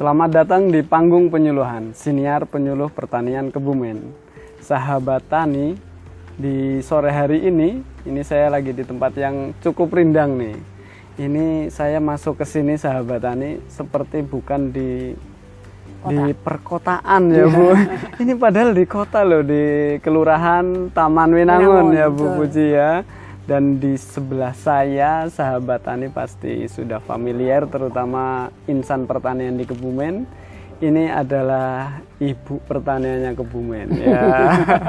Selamat datang di panggung penyuluhan Siniar Penyuluh Pertanian Kebumen. Sahabat tani, di sore hari ini, ini saya lagi di tempat yang cukup rindang nih. Ini saya masuk ke sini sahabat tani seperti bukan di Kota. di perkotaan ya Bu. ini padahal di kota loh di Kelurahan Taman Winangun, Winangun, ya Bu betul. Puji ya. Dan di sebelah saya sahabat tani pasti sudah familiar terutama insan pertanian di Kebumen. Ini adalah ibu pertaniannya Kebumen ya.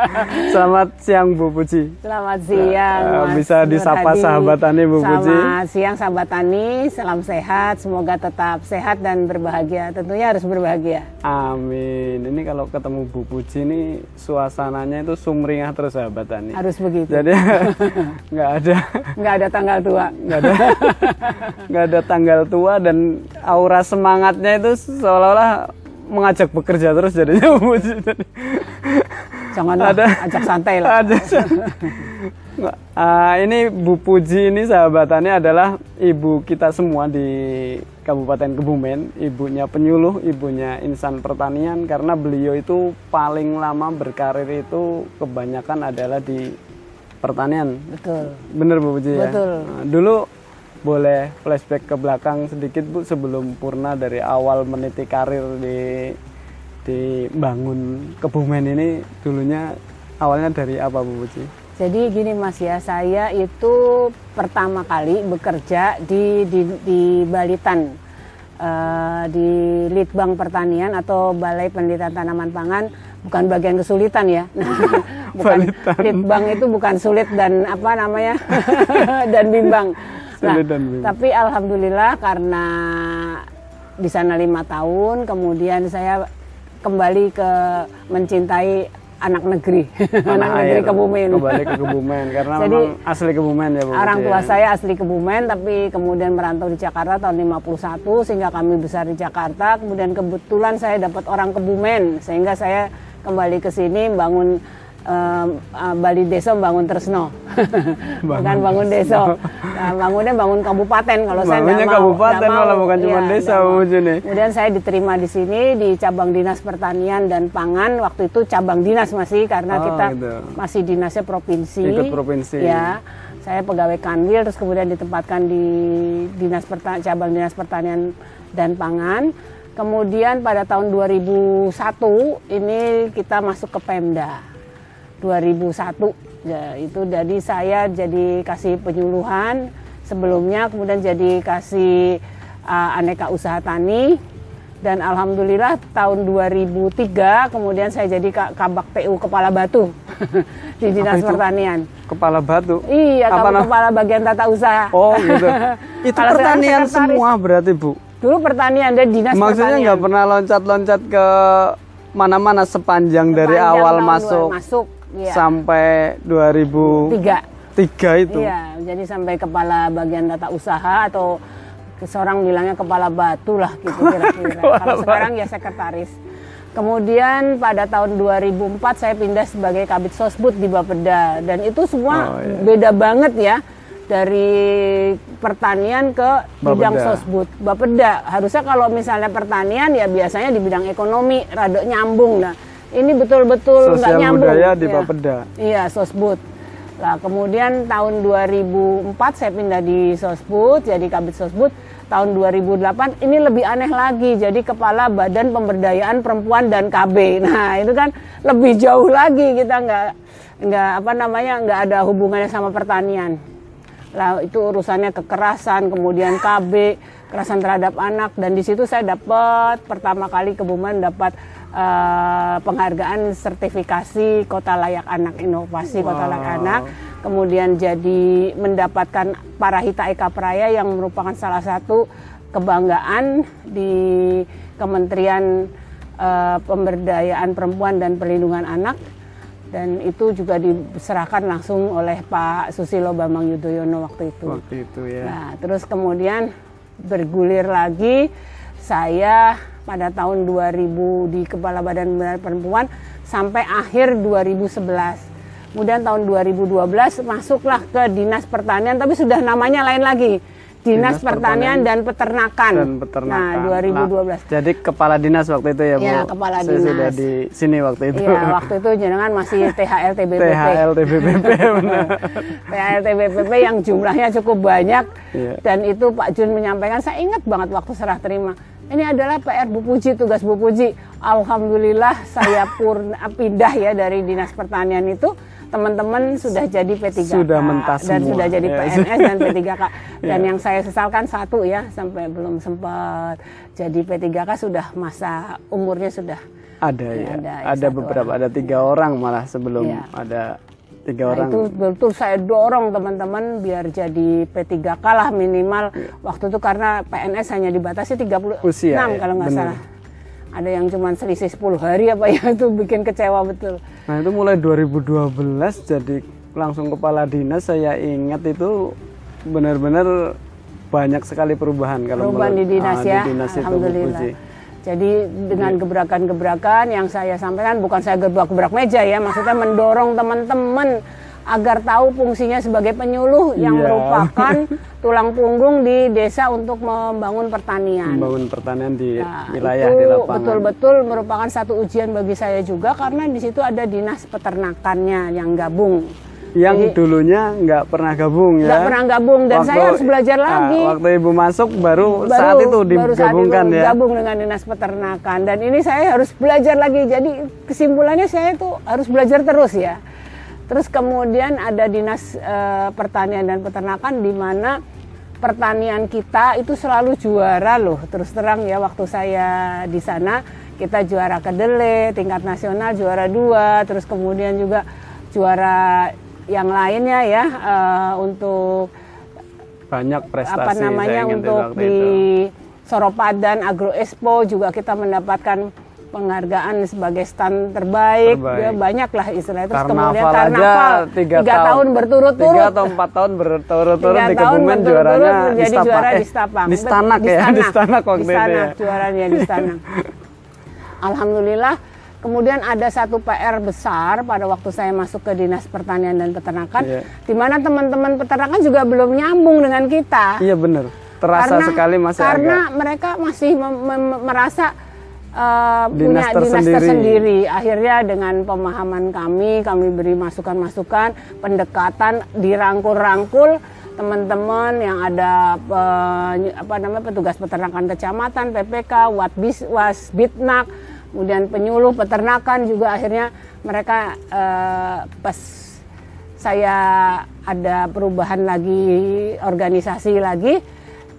Selamat siang Bu Puji. Selamat siang. Eh, Mas bisa disapa sahabat tani, Bu Puji. Selamat siang sahabat tani, salam sehat, semoga tetap sehat dan berbahagia. Tentunya harus berbahagia. Amin. Ini kalau ketemu Bu Puji ini suasananya itu sumringah terus sahabat tani. Harus begitu. Jadi nggak ada Nggak ada tanggal tua. nggak ada nggak ada tanggal tua dan aura semangatnya itu seolah-olah mengajak bekerja terus jadinya. Jadi, Janganlah Ada. ajak santai lah. ada ah, ini Bu Puji ini sahabatannya adalah ibu kita semua di Kabupaten Kebumen, ibunya penyuluh, ibunya insan pertanian karena beliau itu paling lama berkarir itu kebanyakan adalah di pertanian. Betul. Bener Bu Puji ya? Betul. Dulu boleh flashback ke belakang sedikit Bu sebelum Purna dari awal meniti karir di di bangun Kebumen ini dulunya awalnya dari apa Bu Puji? Jadi gini Mas ya, saya itu pertama kali bekerja di di, di Balitan eh, di Litbang Pertanian atau Balai Penelitian Tanaman Pangan, bukan bagian kesulitan ya. bukan Balitan. Litbang itu bukan sulit dan apa namanya dan bimbang. Nah, tapi alhamdulillah karena di sana lima tahun, kemudian saya kembali ke mencintai anak negeri, anak negeri air. Kebumen. Kembali ke Kebumen karena Jadi, memang asli Kebumen ya Bu. Orang tua ya? saya asli Kebumen tapi kemudian merantau di Jakarta tahun 51 sehingga kami besar di Jakarta. Kemudian kebetulan saya dapat orang Kebumen sehingga saya kembali ke sini bangun Bali Desa bangun Tresno. bukan bangun desa. Nah, bangunnya bangun kabupaten kalau saya nggak mau. kabupaten malah bukan cuma Iya, desa, nih. Kemudian saya diterima di sini di cabang dinas pertanian dan pangan. Waktu itu cabang dinas masih karena Oh, kita gitu. masih dinasnya provinsi. Ikut provinsi. Ya, saya pegawai kanwil terus kemudian ditempatkan di dinas perta- cabang dinas pertanian dan pangan. Kemudian pada tahun 2001 ini kita masuk ke Pemda. 2001 ya itu jadi saya jadi kasih penyuluhan. Sebelumnya kemudian jadi kasih uh, aneka usaha tani. Dan alhamdulillah tahun 2003 kemudian saya jadi Ka- kabak TU kepala batu. Di dinas pertanian. Kepala batu. iya Apa kepala bagian tata usaha. Oh gitu. Itu Kalau pertanian semua berarti Bu. dulu pertanian dan dinas Maksudnya pertanian. nggak pernah loncat-loncat ke mana-mana sepanjang, dari Sepanjang awal tahun masuk, masuk iya. sampai 2003 tiga itu. Iya, jadi sampai kepala bagian data usaha atau seorang bilangnya kepala batu lah gitu kira-kira. Kalau sekarang ya sekretaris. Kemudian pada tahun 2004 saya pindah sebagai kabit sosbud di Bapeda dan itu semua Oh, iya. beda banget ya dari pertanian ke bidang Bapeda. sosbud. Bapeda harusnya kalau misalnya pertanian ya biasanya di bidang ekonomi rada nyambung. Nah, ini betul-betul nggak Sosial nyambung. budaya di Iya. Bapeda. Iya, Sosbud. Nah, kemudian tahun 2004 saya pindah di Sosbud, jadi Kabit Sosbud. Tahun 2008 ini lebih aneh lagi, jadi Kepala Badan Pemberdayaan Perempuan dan KB. Nah, itu kan lebih jauh lagi kita nggak nggak apa namanya nggak ada hubungannya sama pertanian. Lah itu urusannya kekerasan, kemudian KB, kekerasan terhadap anak dan di situ saya dapat pertama kali kebumen dapat eh, penghargaan sertifikasi Kota Layak Anak Inovasi Kota Layak Wow. Anak. Kemudian jadi mendapatkan Parahita Eka Praya yang merupakan salah satu kebanggaan di Kementerian eh, Pemberdayaan Perempuan dan Perlindungan Anak dan itu juga diserahkan langsung oleh Pak Susilo Bambang Yudhoyono waktu itu. Waktu itu ya. Nah, terus kemudian bergulir lagi saya pada tahun 2000 di Kepala Badan Pemberdayaan Perempuan sampai akhir 2011. Kemudian tahun 2012 masuklah ke Dinas Pertanian tapi sudah namanya lain lagi. Dinas, Dinas Pertanian, dan Peternakan. dan peternakan. Nah, 2012. Nah, jadi kepala dinas waktu itu ya Bu. Ya, kepala Saya dinas. sudah di sini waktu itu. Iya, waktu itu jenengan masih THL TBPP. THL TBPP benar. THL TBPP yang jumlahnya cukup banyak Iya. dan itu Pak Jun menyampaikan saya ingat banget waktu serah terima ini adalah PR Bu Puji tugas Bu Puji Alhamdulillah saya purna pindah ya dari dinas pertanian itu teman-teman sudah jadi P3K Sudah mentas dan semua. sudah jadi Ya. PNS dan P3K dan Ya. yang saya sesalkan satu ya sampai belum sempat jadi P3K sudah masa umurnya sudah Ada ya. Ada, Ada, satu beberapa, ada tiga orang malah sebelum Iya. ada tiga Nah, orang. itu betul saya dorong teman-teman biar jadi P3K lah minimal waktu itu karena PNS hanya dibatasi 36 Usia, ya, kalau nggak salah. Ada yang cuma selisih 10 hari apa ya itu bikin kecewa betul. Nah itu mulai 2012 jadi langsung kepala dinas saya ingat itu benar-benar banyak sekali perubahan kalau Perubahan di dinas ah, ya. Di dinas itu Alhamdulillah. Puji. Jadi dengan gebrakan-gebrakan yang saya sampaikan bukan saya gebrak-gebrak meja ya, maksudnya mendorong teman-teman agar tahu fungsinya sebagai penyuluh yang Iya. merupakan tulang punggung di desa untuk membangun pertanian. Membangun pertanian di Nah, wilayah itu di lapangan. betul-betul merupakan satu ujian bagi saya juga karena di situ ada dinas peternakannya yang gabung. Yang dulunya nggak pernah gabung ya. Nggak pernah gabung dan saya harus belajar ah, lagi. waktu ibu masuk baru, Baru- saat itu baru saat digabungkan itu ya. Gabung dengan dinas peternakan dan ini saya harus belajar lagi. Jadi kesimpulannya saya itu harus belajar terus ya. Terus kemudian ada dinas eh, pertanian dan peternakan di mana pertanian kita itu selalu juara loh. Terus terang ya waktu saya di sana kita juara kedelai tingkat nasional juara dua. Terus kemudian juga juara yang lainnya ya eh, untuk Banyak prestasi apa namanya untuk di itu. Soropadan Agro Expo juga kita mendapatkan penghargaan sebagai stand terbaik, Terbaik. ya banyak lah istilahnya terus Karnaval kemudian karnaval tiga, tiga tahun berturut-turut tiga atau empat tahun berturut-turut di tahun Kebumen juaranya di menjadi juara Eh, di Stapang. di Stanak ya di Stanak. Waktu Di ya Stanak, juaranya di Stanak. Alhamdulillah kemudian ada satu PR besar pada waktu saya masuk ke Dinas Pertanian dan Peternakan Iya. di mana teman-teman peternakan juga belum nyambung dengan kita. iya benar terasa sekali masih karena agak mereka masih merasa uh, Dinas punya dinas tersendiri. tersendiri. Akhirnya dengan pemahaman kami, kami beri masukan-masukan, pendekatan, dirangkul-rangkul teman-teman yang ada pe- apa namanya petugas peternakan kecamatan, PPK, Watbis, Wasbitnak, kemudian penyuluh peternakan juga akhirnya mereka eh, pas saya ada perubahan lagi organisasi lagi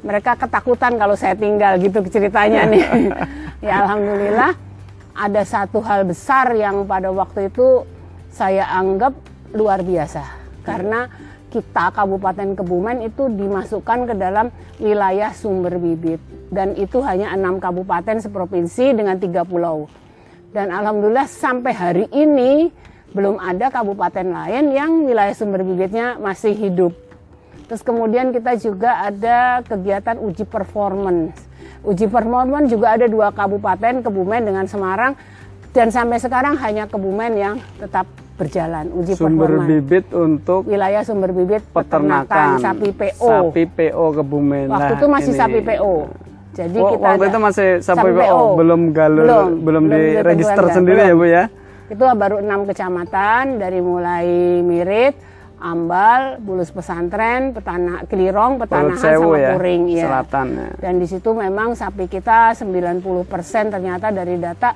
mereka ketakutan kalau saya tinggal gitu ceritanya nih. Ya alhamdulillah ada satu hal besar yang pada waktu itu saya anggap luar biasa. Karena kita Kabupaten Kebumen itu dimasukkan ke dalam wilayah sumber bibit dan itu hanya enam kabupaten seprovinsi dengan tiga pulau dan alhamdulillah sampai hari ini belum ada kabupaten lain yang wilayah sumber bibitnya masih hidup. Terus kemudian kita juga ada kegiatan uji performance. Uji performance juga ada dua kabupaten, Kebumen dengan Semarang. Dan sampai sekarang hanya Kebumen yang tetap berjalan uji sumber bibit untuk Wilayah sumber bibit peternakan sapi PO. sapi PO Kebumen Waktu itu masih ini. sapi PO. Jadi Oh, kita waktu ada itu masih sapi, sapi PO, PO. belum galur, belum, Belum, belum diregister ditentukan, sendiri ya belum. Bu ya? Itu baru enam kecamatan dari mulai Mirit, Ambal, Bulus Pesantren, Petana Kelirong, Petanahan Sewu sama ya, Puring ya. selatan ya. Dan di situ memang sapi kita 90% ternyata dari data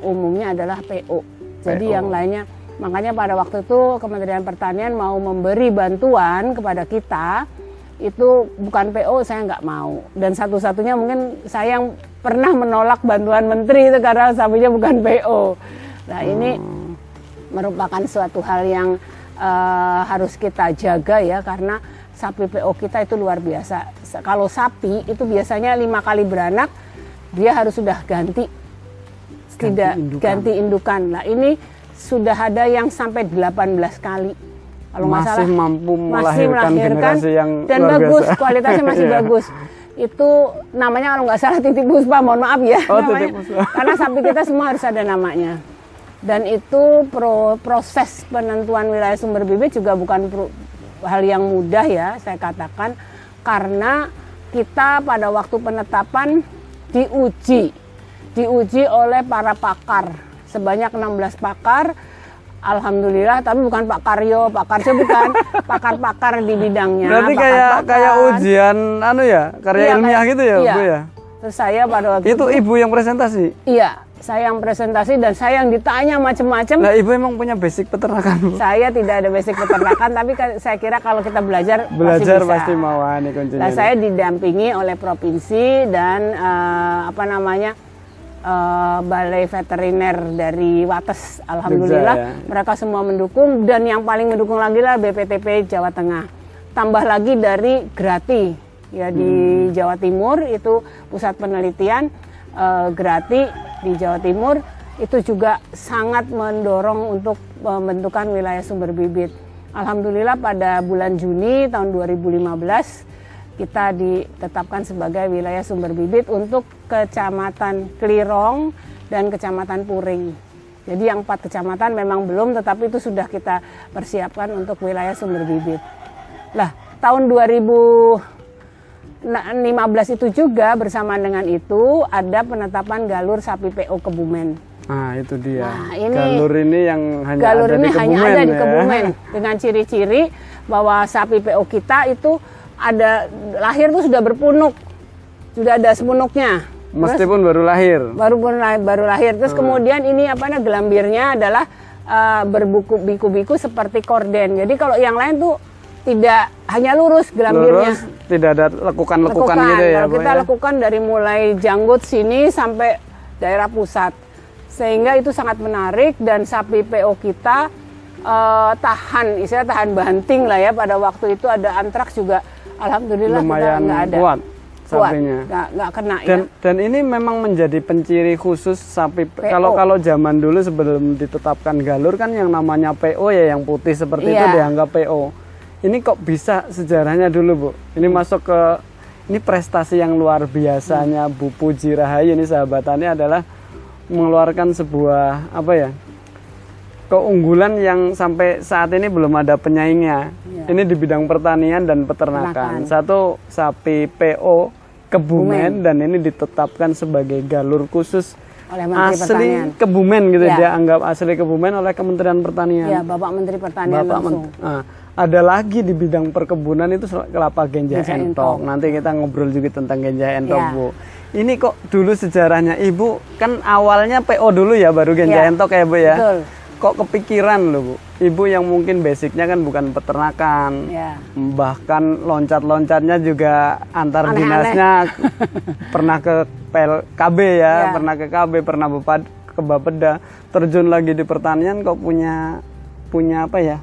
umumnya adalah PO. Jadi PO. yang lainnya makanya pada waktu itu Kementerian Pertanian mau memberi bantuan kepada kita itu bukan PO saya nggak mau dan satu-satunya mungkin saya yang pernah menolak bantuan menteri itu karena sapinya bukan PO. Nah ini merupakan suatu hal yang eh, harus kita jaga ya karena sapi PO kita itu luar biasa. Sa- Kalau sapi itu biasanya lima kali beranak dia harus sudah ganti tidak indukan. ganti indukan. Nah ini sudah ada yang sampai 18 kali. Kalau Masih salah mampu masih melahirkan melahirkan generasi yang dan luar bagus biasa. kualitasnya masih Iya. bagus. Itu namanya kalau nggak salah titip puspa, mohon maaf ya. Oh, namanya. Karena sapi kita semua harus ada namanya. Dan itu pro- proses penentuan wilayah sumber bibit juga bukan pro- hal yang mudah ya saya katakan karena kita pada waktu penetapan diuji, diuji oleh para pakar sebanyak 16 pakar. Alhamdulillah, tapi bukan Pak Karyo, Pak Karyo bukan, pakar-pakar di bidangnya. Berarti kayak kayak ujian anu ya, karya Iya, ilmiah kayak- gitu ya, iya. Bu ya. Terus saya pada waktu Itu ibu yang presentasi. iya, saya yang presentasi dan saya yang ditanya macam-macam. Lah ibu emang punya basic peternakan, Bu. Saya tidak ada basic peternakan, tapi saya kira kalau kita belajar Belajar pasti, pasti, mau ah, nih kuncinya. Nah, saya didampingi oleh provinsi dan eh, apa namanya eh, balai veteriner dari Wates. Alhamdulillah Jogja, ya. mereka semua mendukung dan yang paling mendukung lagi lah BPTP Jawa Tengah. Tambah lagi dari Grati ya di Hmm. Jawa Timur itu pusat penelitian eh, Grati di Jawa Timur itu juga sangat mendorong untuk pembentukan wilayah sumber bibit. Alhamdulillah pada bulan Juni tahun 2015 kita ditetapkan sebagai wilayah sumber bibit untuk Kecamatan Klirong dan Kecamatan Puring. Jadi yang empat kecamatan memang belum, tetapi itu sudah kita persiapkan untuk wilayah sumber bibit. Lah, tahun 2015 itu juga bersama dengan itu ada penetapan galur sapi PO Kebumen. Nah, itu dia. Nah, ini- Galur ini yang hanya Galur ada ini di hanya Kebumen ada di ya. Kebumen dengan ciri-ciri bahwa sapi PO kita itu ada lahir tuh sudah berpunuk, sudah ada sepunuknya. Terus Meskipun baru lahir. baru pun lahir, baru lahir. Terus kemudian ini apa namanya gelambirnya adalah eh, berbuku biku-biku seperti korden. Jadi kalau yang lain tuh tidak hanya lurus gelambirnya. Lurus, tidak ada lekukan-lekukan gitu ya, Kalau kita ya. lakukan dari mulai janggut sini sampai daerah pusat. Sehingga itu sangat menarik dan sapi PO kita eh, tahan, istilah tahan banting lah ya pada waktu itu ada antraks juga alhamdulillah Lumayan nggak ada. kuat Kuat, sapinya. nggak nggak kena Dan ya. dan ini memang menjadi penciri khusus sapi PO. kalau kalau zaman dulu sebelum ditetapkan galur kan yang namanya PO ya yang putih seperti itu Iya. dianggap PO. Ini kok bisa sejarahnya dulu, Bu? Ini masuk ke ini prestasi yang luar biasanya Bu Puji Rahayu ini sahabatannya adalah mengeluarkan sebuah apa ya? Keunggulan yang sampai saat ini belum ada penyaingnya. Iya. Ini di bidang pertanian dan peternakan. Satu sapi PO Kebumen dan ini ditetapkan sebagai galur khusus oleh Menteri asli Pertanian. Kebumen gitu Ya. dia anggap asli Kebumen oleh Kementerian Pertanian. Ya, Bapak Menteri Pertanian Bapak langsung. Men- Nah, ada lagi di bidang perkebunan itu kelapa genjah Genjah entok. entok. Nanti kita ngobrol juga tentang genjah entok, Ya. Bu. Ini kok dulu sejarahnya Ibu kan awalnya PO dulu ya baru genjah Ya, entok ya, Bu ya. betul. Kok kepikiran loh, Bu? Ibu yang mungkin basicnya kan bukan peternakan. Ya. Bahkan loncat-loncatnya juga antar Aneh-aneh. dinasnya pernah ke PLKB ya, Ya. pernah ke KB, pernah Bepad, ke Bapeda, terjun lagi di pertanian kok punya punya apa ya?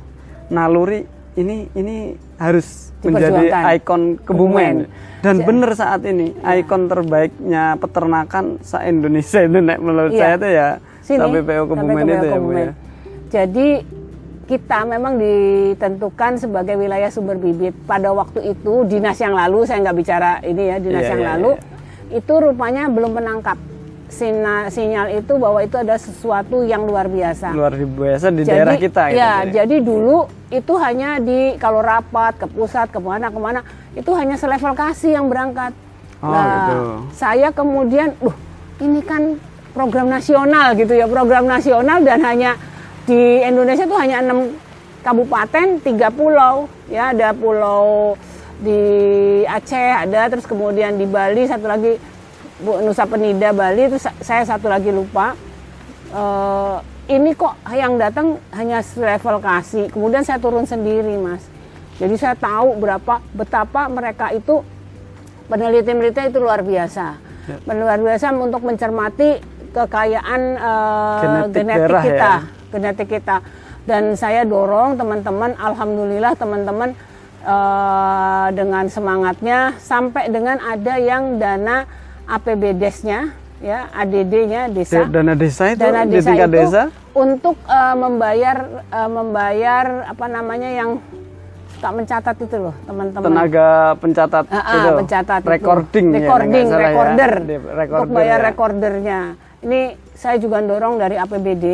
Naluri ini ini harus menjadi ikon Kebumen. Dan bener saat ini ikon terbaiknya peternakan se Indonesia itu Nek, menurut Iya. saya itu ya Sini, sampai PO Kebumen sampai itu ya, Bu ya. Jadi kita memang ditentukan sebagai wilayah sumber bibit pada waktu itu dinas yang lalu saya nggak bicara ini ya dinas Iya, yang iya, lalu itu rupanya belum menangkap Sina- sinyal itu bahwa itu ada sesuatu yang luar biasa. Luar biasa di daerah kita gitu, ya, Bu, ya. jadi dulu itu hanya di kalau rapat ke pusat ke mana ke mana itu hanya selevel kasih yang berangkat. Oh, nah, gitu. saya kemudian, duh, ini kan program nasional gitu ya, program nasional dan hanya di Indonesia tuh hanya enam kabupaten, tiga pulau, ya ada pulau di Aceh ada, terus kemudian di Bali satu lagi Nusa Penida Bali, terus saya satu lagi lupa. Eh, ini kok yang datang hanya level kasih. Kemudian saya turun sendiri, Mas. Jadi saya tahu berapa betapa mereka itu peneliti-peneliti itu luar biasa. Ya. Luar biasa untuk mencermati kekayaan eh, Genetik genetik, daerah kita, ya. genetik kita. Dan saya dorong teman-teman, alhamdulillah teman-teman eh, dengan semangatnya sampai dengan ada yang dana APBDes-nya, ya ADD-nya desa Dana desa itu dana di desa tingkat itu desa untuk eh, membayar eh, membayar apa namanya yang suka mencatat itu loh teman-teman tenaga pencatat Ah, ah, itu pencatat itu. recording ya, recording nggak salah ya. recorder Di- untuk recorder bayar ya. recordernya ini saya juga dorong dari APBD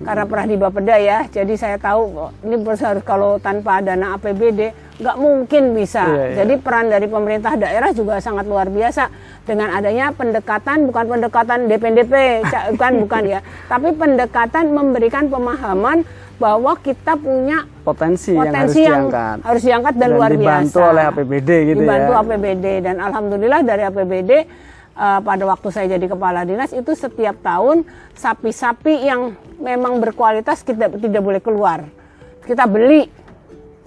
karena pernah di Bapeda ya. Jadi saya tahu ini harus kalau tanpa dana APBD nggak mungkin bisa. Iya, iya. Jadi peran dari pemerintah daerah juga sangat luar biasa dengan adanya pendekatan bukan pendekatan DPDP, bukan bukan ya, tapi pendekatan memberikan pemahaman bahwa kita punya Potensi, yang harus potensi yang diangkat. harus diangkat dan, luar dibantu biasa. oleh APBD gitu dibantu ya. APBD dan alhamdulillah dari APBD eh, pada waktu saya jadi kepala dinas itu setiap tahun sapi-sapi yang memang berkualitas kita tidak boleh keluar. Kita beli.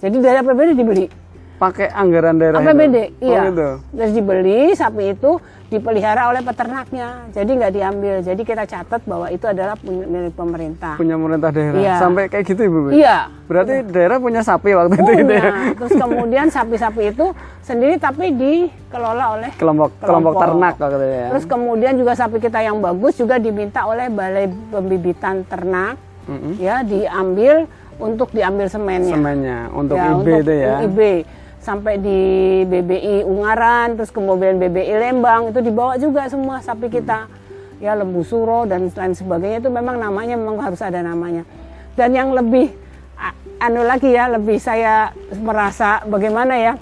Jadi dari APBD dibeli. Pakai anggaran daerah APBD, itu? iya. Oh, gitu. Terus dibeli sapi itu dipelihara oleh peternaknya. Jadi nggak diambil. Jadi kita catat bahwa itu adalah punya milik pemerintah. Punya pemerintah daerah. Iya. Sampai kayak gitu Ibu. Iya. Berarti daerah punya sapi waktu itu gitu ya. Punya. Terus kemudian sapi-sapi itu sendiri tapi dikelola oleh Kelompok kelompok ternak waktu itu ya. Terus kemudian juga sapi kita yang bagus juga diminta oleh balai pembibitan ternak Mm-mm. ya diambil untuk diambil semennya. semennya untuk Ya, IB untuk itu ya. IB sampai di BBI Ungaran terus kemudian BBI Lembang itu dibawa juga semua sapi kita ya lembu suro dan lain sebagainya itu memang namanya memang harus ada namanya dan yang lebih anu lagi ya lebih saya merasa bagaimana ya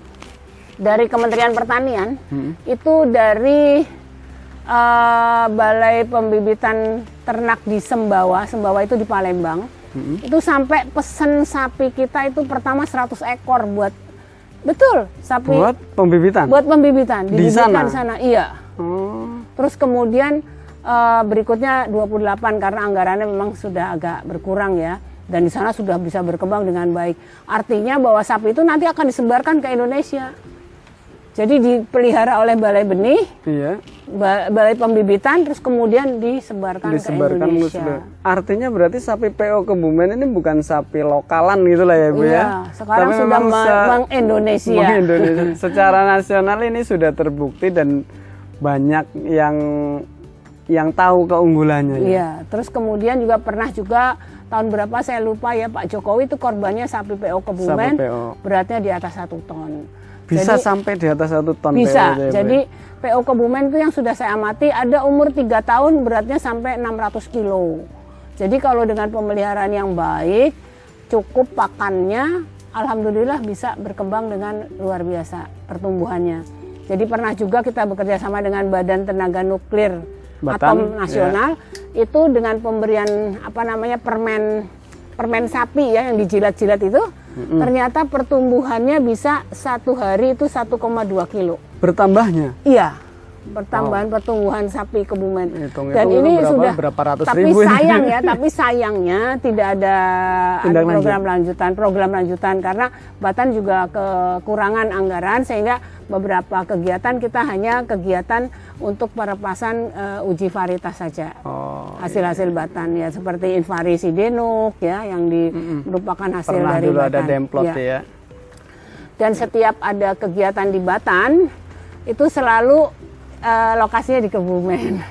dari Kementerian Pertanian Hmm. itu dari eh, Balai Pembibitan Ternak di Sembawa Sembawa itu di Palembang Hmm. itu sampai pesen sapi kita itu pertama 100 ekor buat betul sapi Buat pembibitan. buat pembibitan Di dibibitkan sana? di sana iya Oh. terus kemudian eh, berikutnya 28 karena anggarannya memang sudah agak berkurang ya dan di sana sudah bisa berkembang dengan baik artinya bahwa sapi itu nanti akan disebarkan ke Indonesia jadi dipelihara oleh balai benih Iya. ba- balai pembibitan terus kemudian disebarkan, disebarkan ke Indonesia Artinya berarti sapi PO Kebumen ini bukan sapi lokalan gitu lah ya Bu Iya, ya. sekarang Tapi sudah memang me- se- meng-Indonesia. meng-Indonesia. Secara nasional ini sudah terbukti dan banyak yang yang tahu keunggulannya ya. Iya, terus kemudian juga pernah juga tahun berapa saya lupa ya Pak Jokowi itu korbannya sapi PO Kebumen, Sapi PO. beratnya di atas satu ton. Bisa Jadi- sampai di atas satu ton bisa. PO ya, Jadi ya? PO Kebumen itu yang sudah saya amati ada umur 3 tahun beratnya sampai 600 kilo. Jadi kalau dengan pemeliharaan yang baik, cukup pakannya, alhamdulillah bisa berkembang dengan luar biasa pertumbuhannya. Jadi pernah juga kita bekerja sama dengan Badan Tenaga Nuklir Batan, Atom ya. Nasional itu dengan pemberian apa namanya permen permen sapi ya yang dijilat-jilat itu ternyata pertumbuhannya bisa satu hari itu 1,2 kilo. bertambahnya. Iya, pertambahan pertumbuhan sapi Kebumen. Hitung-hitung Dan ini berapa- sudah berapa ratus tapi ribu ini. sayang ya, tapi sayangnya tidak ada Tindak lanjut. program lanjutan, program lanjutan karena Batan juga kekurangan anggaran sehingga beberapa kegiatan kita hanya kegiatan untuk perepasan eh, uji varietas saja Oh. hasil-hasil Batan ya seperti invarisi denuk ya yang di, merupakan hasil Pernah dari dulu Batan. ada demplot Ya. ya. Dan setiap ada kegiatan di Batan itu selalu eh, lokasinya di Kebumen.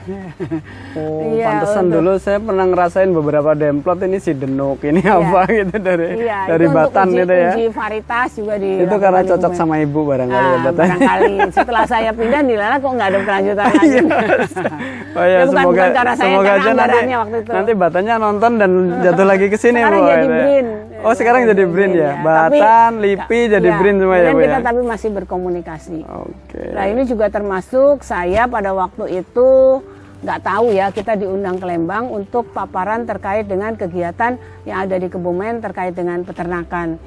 Oh, Iya, pantesan untuk- dulu saya pernah ngerasain beberapa demplot ini si denuk ini apa gitu dari Iya, dari itu Batan uji, gitu ya. Uji varietas juga di Itu karena cocok sama ibu barangkali ya Ah, Batan. barangkali setelah saya pindah nilainya kok nggak ada kelanjutan lagi. Oh ya, Ya, bukan- semoga bukan saya, semoga aja nanti waktu itu. nanti Batannya nonton dan jatuh lagi ke sini Sekarang Bu. jadi gitu ya. BRIN. Oh, sekarang jadi BRIN ya. Tapi- Batan, Lipi jadi ya, BRIN semua ya, Bu kita ya. tapi masih berkomunikasi. Oke. Nah ini juga termasuk saya pada waktu itu nggak tahu ya kita diundang ke Lembang untuk paparan terkait dengan kegiatan yang ada di Kebumen terkait dengan peternakan.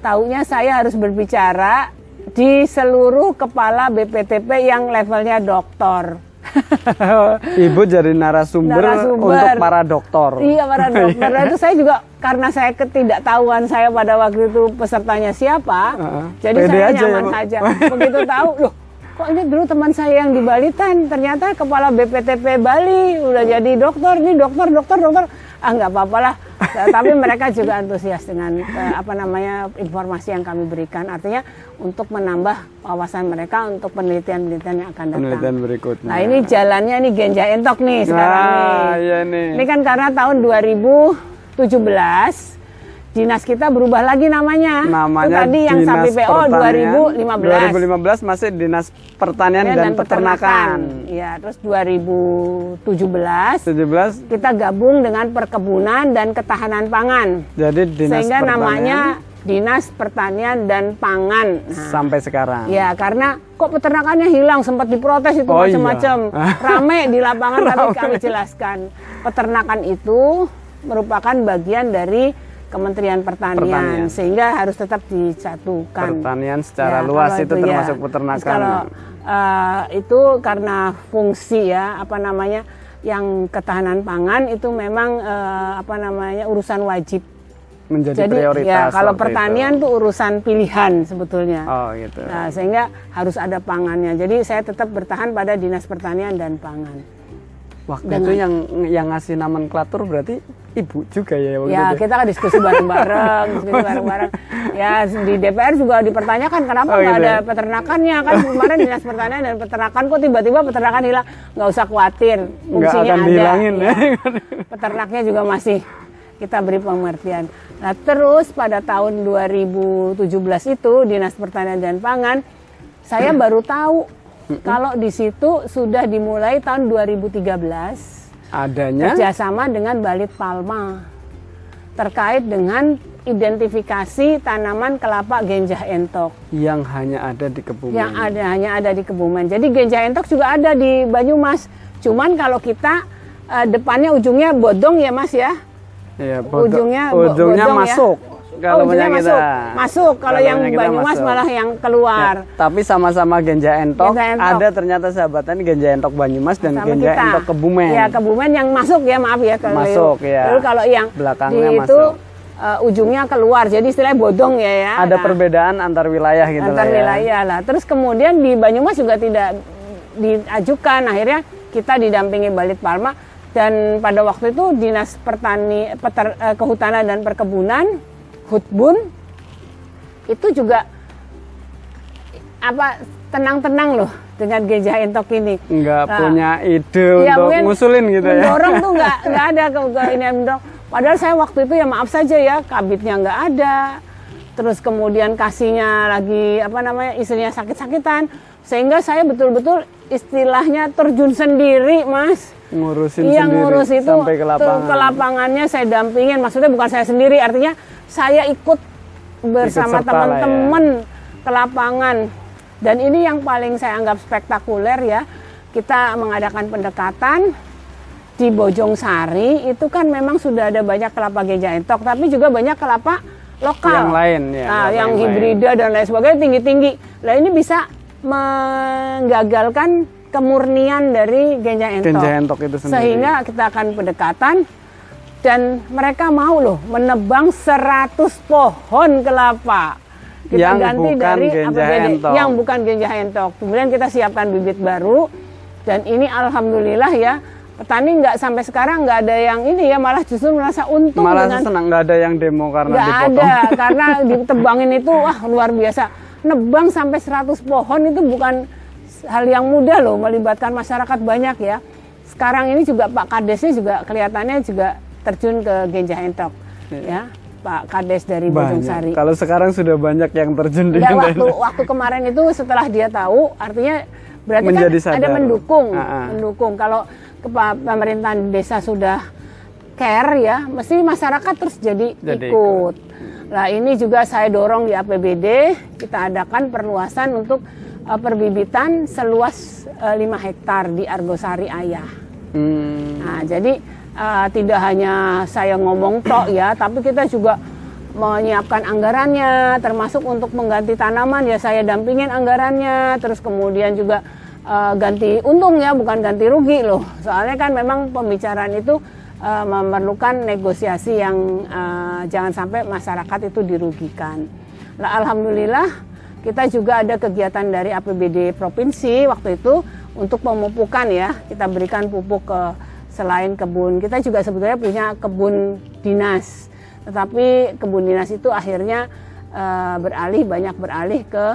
Taunya saya harus berbicara di seluruh kepala BPTP yang levelnya doktor. Ibu jadi narasumber, Narasumber. untuk para dokter. Iya para dokter. Nah, itu saya juga karena saya ketidaktahuan saya pada waktu itu pesertanya siapa, Heeh. jadi Pede saya aja ya, nyaman Bu. saja. Begitu tahu, loh kok ini dulu teman saya yang di Balitan, ternyata kepala BPTP Bali udah jadi dokter, ini dokter, dokter, dokter. Ah nggak apa-apa lah. Nah, tapi mereka juga antusias dengan eh, apa namanya informasi yang kami berikan. Artinya untuk menambah wawasan mereka untuk penelitian-penelitian yang akan datang. Penelitian berikutnya. Nah ini jalannya nih Genja Entok nih sekarang Nah, nih. iya nih. Ini kan karena tahun 2017 dinas kita berubah lagi namanya. Namanya Itu tadi yang Dinas sapi PO Pertanian. 2015. 2015 masih Dinas Pertanian Ya, dan, Peternakan. Ya, terus 2017 17 kita gabung dengan perkebunan dan ketahanan pangan. jadi Dinas Sehingga Pertanian namanya Dinas Pertanian dan Pangan. Nah, sampai sekarang. Ya, karena kok peternakannya hilang sempat diprotes itu Oh, macam-macam. iya. Rame di lapangan tapi kami jelaskan. Peternakan itu merupakan bagian dari Kementerian Pertanian, Pertanian. sehingga harus tetap disatukan. Pertanian secara Ya, luas kalau itu ya. termasuk Terus peternakan. Kalau eh, itu karena fungsi ya, apa namanya, yang ketahanan pangan itu memang eh, apa namanya urusan wajib. menjadi Jadi prioritas. ya kalau pertanian itu. tuh urusan pilihan sebetulnya. Oh gitu. Nah, sehingga harus ada pangannya. Jadi saya tetap bertahan pada dinas pertanian dan pangan. Waktu dengan- itu yang yang ngasih nomenklatur berarti ibu juga ya waktu Ya itu. kita kan diskusi bareng-bareng, diskusi bareng-bareng. Ya di DPR juga dipertanyakan kenapa Oh, nggak gitu ada ya? peternakannya kan kemarin dinas pertanian dan peternakan kok tiba-tiba peternakan hilang. Nggak usah khawatir, fungsinya akan ada. dihilangin ya. Peternaknya juga masih kita beri pengertian. Nah terus pada tahun 2017 itu dinas pertanian dan pangan saya baru tahu kalau di situ sudah dimulai tahun 2013 Adanya kerjasama dengan Balit Palma terkait dengan identifikasi tanaman kelapa genjah entok yang hanya ada di Kebumen. yang ada hanya ada di Kebumen. Jadi genjah entok juga ada di Banyumas. Cuman kalau kita eh, depannya ujungnya bodong ya Mas ya. Iya, bodo- ujungnya ujungnya bodong ya. Kalau oh, punya kita. masuk. Masuk. Kalau Kalau yang Banyumas masuk. malah yang keluar. Ya, tapi sama-sama genja entok, ada ternyata sahabatan genja entok Banyumas dan Sama genja kita. entok Kebumen. Ya, Kebumen yang masuk ya, maaf ya. Kalau Masuk, ya. Lalu kalau yang Belakangnya di itu masuk. eh, ujungnya keluar. Jadi istilahnya bodong ya ya. ada Nah, perbedaan antar wilayah gitu antar lah ya. wilayah lah. Terus kemudian di Banyumas juga tidak diajukan. Akhirnya kita didampingi Balit Palma dan pada waktu itu Dinas Pertani Peter- eh, Kehutanan dan Perkebunan Hutbun itu juga apa tenang-tenang loh dengan gejah entok ini. Nggak Nah, punya ide Ya, untuk ngusulin gitu ya. Mendorong tuh nggak nggak ada ke, ke ini mendorong. Padahal saya waktu itu ya maaf saja ya kabitnya nggak ada. Terus kemudian kasihnya lagi apa namanya istrinya sakit-sakitan sehingga saya betul-betul istilahnya terjun sendiri mas. Ngurusin Iya sendiri ngurus itu sampai ke tuh lapangan. ke lapangannya saya dampingin. Maksudnya bukan saya sendiri, artinya saya ikut bersama lah ya. teman-teman ke lapangan. Dan ini yang paling saya anggap spektakuler ya. Kita mengadakan pendekatan di Bojong Sari itu kan memang sudah ada banyak kelapa geja entok, tapi juga banyak kelapa lokal. Yang lain, ya, Nah, yang yang lain. hibrida dan lain sebagainya tinggi-tinggi. Nah, ini bisa menggagalkan kemurnian dari genja entok. Genja entok itu sendiri. Sehingga kita akan pendekatan dan mereka mau loh menebang 100 pohon kelapa. Kita Yang ganti bukan dari genja APBD, entok. yang bukan genja entok. Kemudian kita siapkan bibit baru dan ini alhamdulillah ya petani nggak sampai sekarang nggak ada yang ini ya malah justru merasa untung Malah dengan senang nggak ada yang demo karena nggak dipotong. ada karena ditebangin itu wah luar biasa nebang sampai 100 pohon itu bukan hal yang mudah loh melibatkan masyarakat banyak ya sekarang ini juga Pak Kadesnya juga kelihatannya juga terjun ke Genjah Entok ya Pak Kades dari Bojong Sari Banyak. Kalau sekarang sudah banyak yang terjun di dan waktu waktu kemarin itu setelah dia tahu artinya berarti Menjadi kan ada mendukung Ah, ah. mendukung kalau pemerintahan desa sudah care ya mesti masyarakat terus jadi, Jadi ikut. Nah ini juga saya dorong di APBD kita adakan perluasan untuk eh, perbibitan seluas eh, 5 hektar di Argosari Ayah. Hmm, Nah, jadi eh, tidak hanya saya ngomong tok ya, tapi kita juga menyiapkan anggarannya, termasuk untuk mengganti tanaman ya saya dampingin anggarannya, terus kemudian juga eh, ganti untung ya, bukan ganti rugi loh. Soalnya kan memang pembicaraan itu eh, memerlukan negosiasi yang eh, jangan sampai masyarakat itu dirugikan. Nah, alhamdulillah kita juga ada kegiatan dari APBD provinsi waktu itu untuk pemupukan ya. Kita berikan pupuk ke selain kebun. Kita juga sebetulnya punya kebun dinas. Tetapi kebun dinas itu akhirnya eh, beralih banyak beralih ke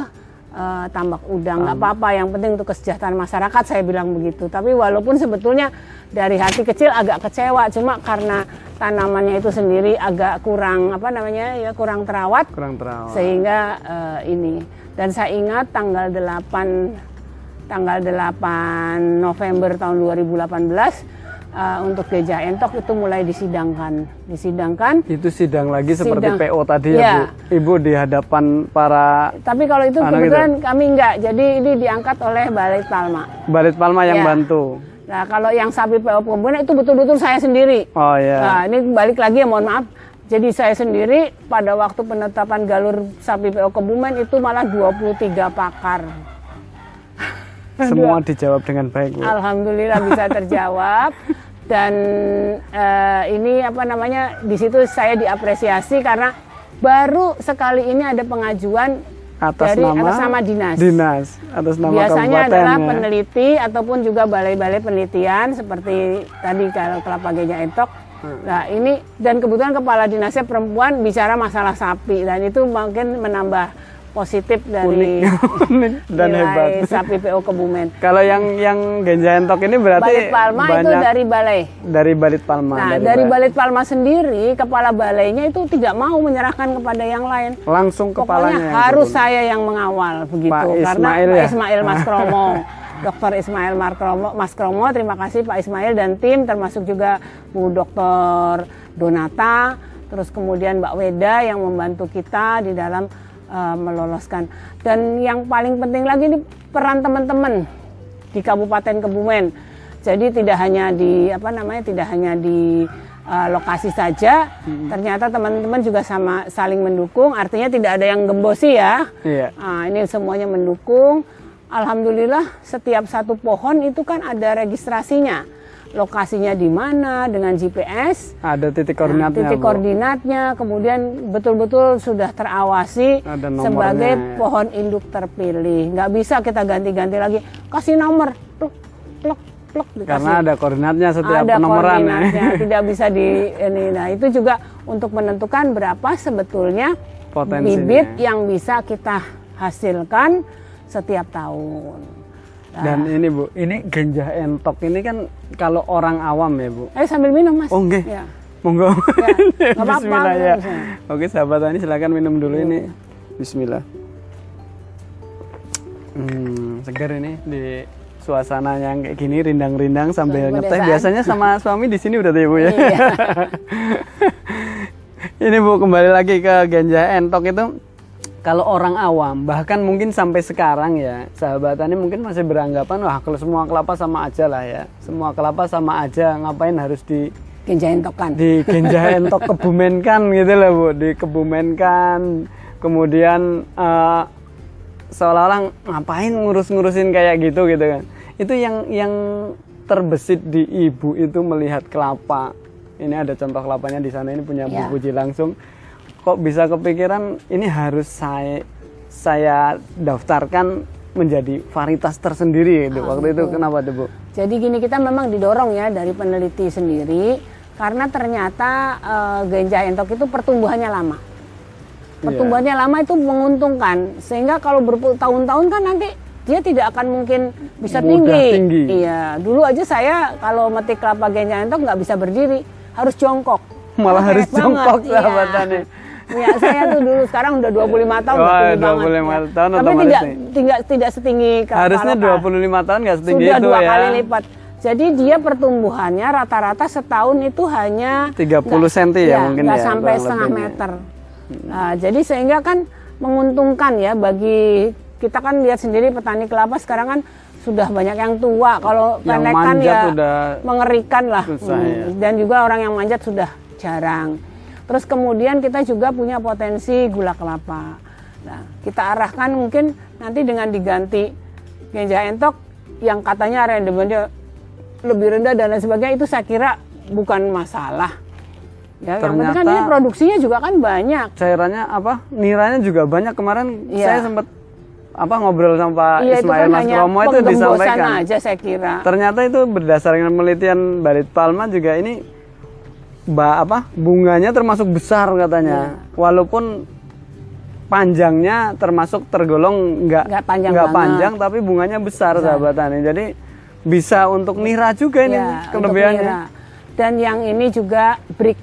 eh, tambak udang nggak apa-apa yang penting untuk kesejahteraan masyarakat saya bilang begitu tapi walaupun sebetulnya dari hati kecil agak kecewa cuma karena tanamannya itu sendiri agak kurang apa namanya ya kurang terawat kurang terawat. sehingga eh, ini dan saya ingat tanggal 8 tanggal 8 November tahun 2018 eh, untuk Geja Entok itu mulai disidangkan disidangkan Itu sidang lagi seperti Sidang. PO tadi ya, Ya. Bu. Ibu di hadapan para tapi kalau itu kebetulan kami enggak jadi ini diangkat oleh Balai Palma Balit Palma yang Ya. bantu. nah kalau yang sapi PO Pembunuh itu betul-betul saya sendiri Oh ya. Nah, ini balik lagi ya, mohon maaf. Jadi saya sendiri pada waktu penetapan galur sapi PO Kebumen itu malah 23 pakar. Semua dijawab dengan baik, Bu. Alhamdulillah bisa terjawab. Dan eh, ini apa namanya di situ saya diapresiasi karena baru sekali ini ada pengajuan Atas dari nama atas nama dinas. Dinas atas nama Biasanya kabupaten adalah ya. peneliti ataupun juga balai-balai penelitian seperti tadi kalau Kelapa Geja Entok. Hmm. Nah ini dan kebetulan kepala dinasnya perempuan bicara masalah sapi dan itu mungkin menambah positif dari Unik dan nilai hebat. sapi PO Kebumen. Kalau yang yang Genja Entok ini berarti Balit Palma itu banyak dari balai. dari Balit Palma. Nah dari Balit Palma sendiri kepala balainya itu tidak mau menyerahkan kepada yang lain. langsung kepalanya Pokoknya harus turun. saya yang mengawal begitu Pak karena Ismail Pak ya? Ismail Mas Kromo, Dr. Ismail Markromo, Mas Kromo, terima kasih Pak Ismail dan tim termasuk juga Bu Dr. Donata, terus kemudian Mbak Weda yang membantu kita di dalam eh, meloloskan. Dan yang paling penting lagi ini peran teman-teman di Kabupaten Kebumen. Jadi tidak hanya di apa namanya tidak hanya di uh, lokasi saja, ternyata teman-teman juga sama saling mendukung. Artinya tidak ada yang gembosi ya. Iya. Nah, ini semuanya mendukung. Alhamdulillah setiap satu pohon itu kan ada registrasinya. Lokasinya di mana dengan GPS. Ada titik Nah, koordinatnya. titik Bu. koordinatnya, kemudian betul-betul sudah terawasi sebagai ya. pohon induk terpilih. Nggak bisa kita ganti-ganti lagi. Kasih nomor, pluk, pluk, pluk, dikasih. Karena ada koordinatnya setiap ada penomoran ya. koordinatnya, tidak bisa di ini. Nah itu juga untuk menentukan berapa sebetulnya Potensinya. bibit yang bisa kita hasilkan setiap tahun. Dan ini Bu, ini Genja Entok ini kan kalau orang awam ya Bu. ayo sambil minum mas. Oh, nggih. Ya. Monggo. apa-apa, Bismillah ya. Oke sahabat Tani silakan minum dulu ini. Bismillah. Hmm, segar ini di suasana yang kayak gini rindang-rindang sambil Suasana ngeteh. pedesaan. Biasanya sama suami di sini berarti ya Bu ya. Iya. ini Bu kembali lagi ke ganja entok itu kalau orang awam bahkan mungkin sampai sekarang ya sahabat Tani mungkin masih beranggapan wah kalau semua kelapa sama aja lah ya. Semua kelapa sama aja ngapain harus di Genjaentokan. di Genja Entok kebumenkan gitu loh bu dikebumenkan kemudian eh, seolah-olah ngapain ngurus-ngurusin kayak gitu gitu kan itu yang yang terbesit di ibu itu melihat kelapa ini ada contoh kelapanya di sana ini punya Bu Ya. Puji langsung kok bisa kepikiran ini harus saya saya daftarkan menjadi varietas tersendiri gitu waktu itu kenapa tuh bu Jadi gini kita memang didorong ya dari peneliti sendiri karena ternyata genja entok itu pertumbuhannya lama. Pertumbuhannya lama itu menguntungkan sehingga kalau bertahun-tahun kan nanti dia tidak akan mungkin bisa Mudah tinggi. tinggi. Iya, dulu aja saya kalau metik kelapa genja entok nggak bisa berdiri, harus jongkok. malah harus jongkok iya. Ya, saya tuh dulu sekarang udah 25 tahun udah Wah, tinggi banget. 25 ya. tahun Tapi otomatis tidak tidak tidak setinggi kepala Harusnya 25 tahun nggak setinggi sudah itu dua ya. kali lipat. Jadi dia pertumbuhannya rata-rata setahun itu hanya 30 nggak- senti ya mungkin ya, sampai setengah meter. Nah, jadi sehingga kan menguntungkan ya bagi kita kan lihat sendiri petani kelapa sekarang kan sudah banyak yang tua. Kalau Yang pendek kan manjat ya mengerikan lah. susah Hmm. ya. Dan juga orang yang manjat sudah jarang. Terus kemudian kita juga punya potensi gula kelapa. Nah, kita arahkan mungkin nanti dengan diganti genja entok yang katanya rendemennya lebih rendah dan lain sebagainya itu saya kira bukan masalah. Ya, yang penting kan Ternyata- ini produksinya juga kan banyak. Cairannya apa? Niranya juga banyak kemarin Iya. saya sempat apa ngobrol sama Pak itu Ismail kan Mas Romo itu disampaikan. aja saya kira. Ternyata itu berdasarkan penelitian Balit Palma juga ini ba, apa bunganya termasuk besar katanya. Iya. Walaupun panjangnya termasuk tergolong nggak Nggak panjang nggak panjang tapi bunganya besar sahabat tani. Jadi bisa untuk nira juga ini Ya, kelebihannya. Dan yang ini juga break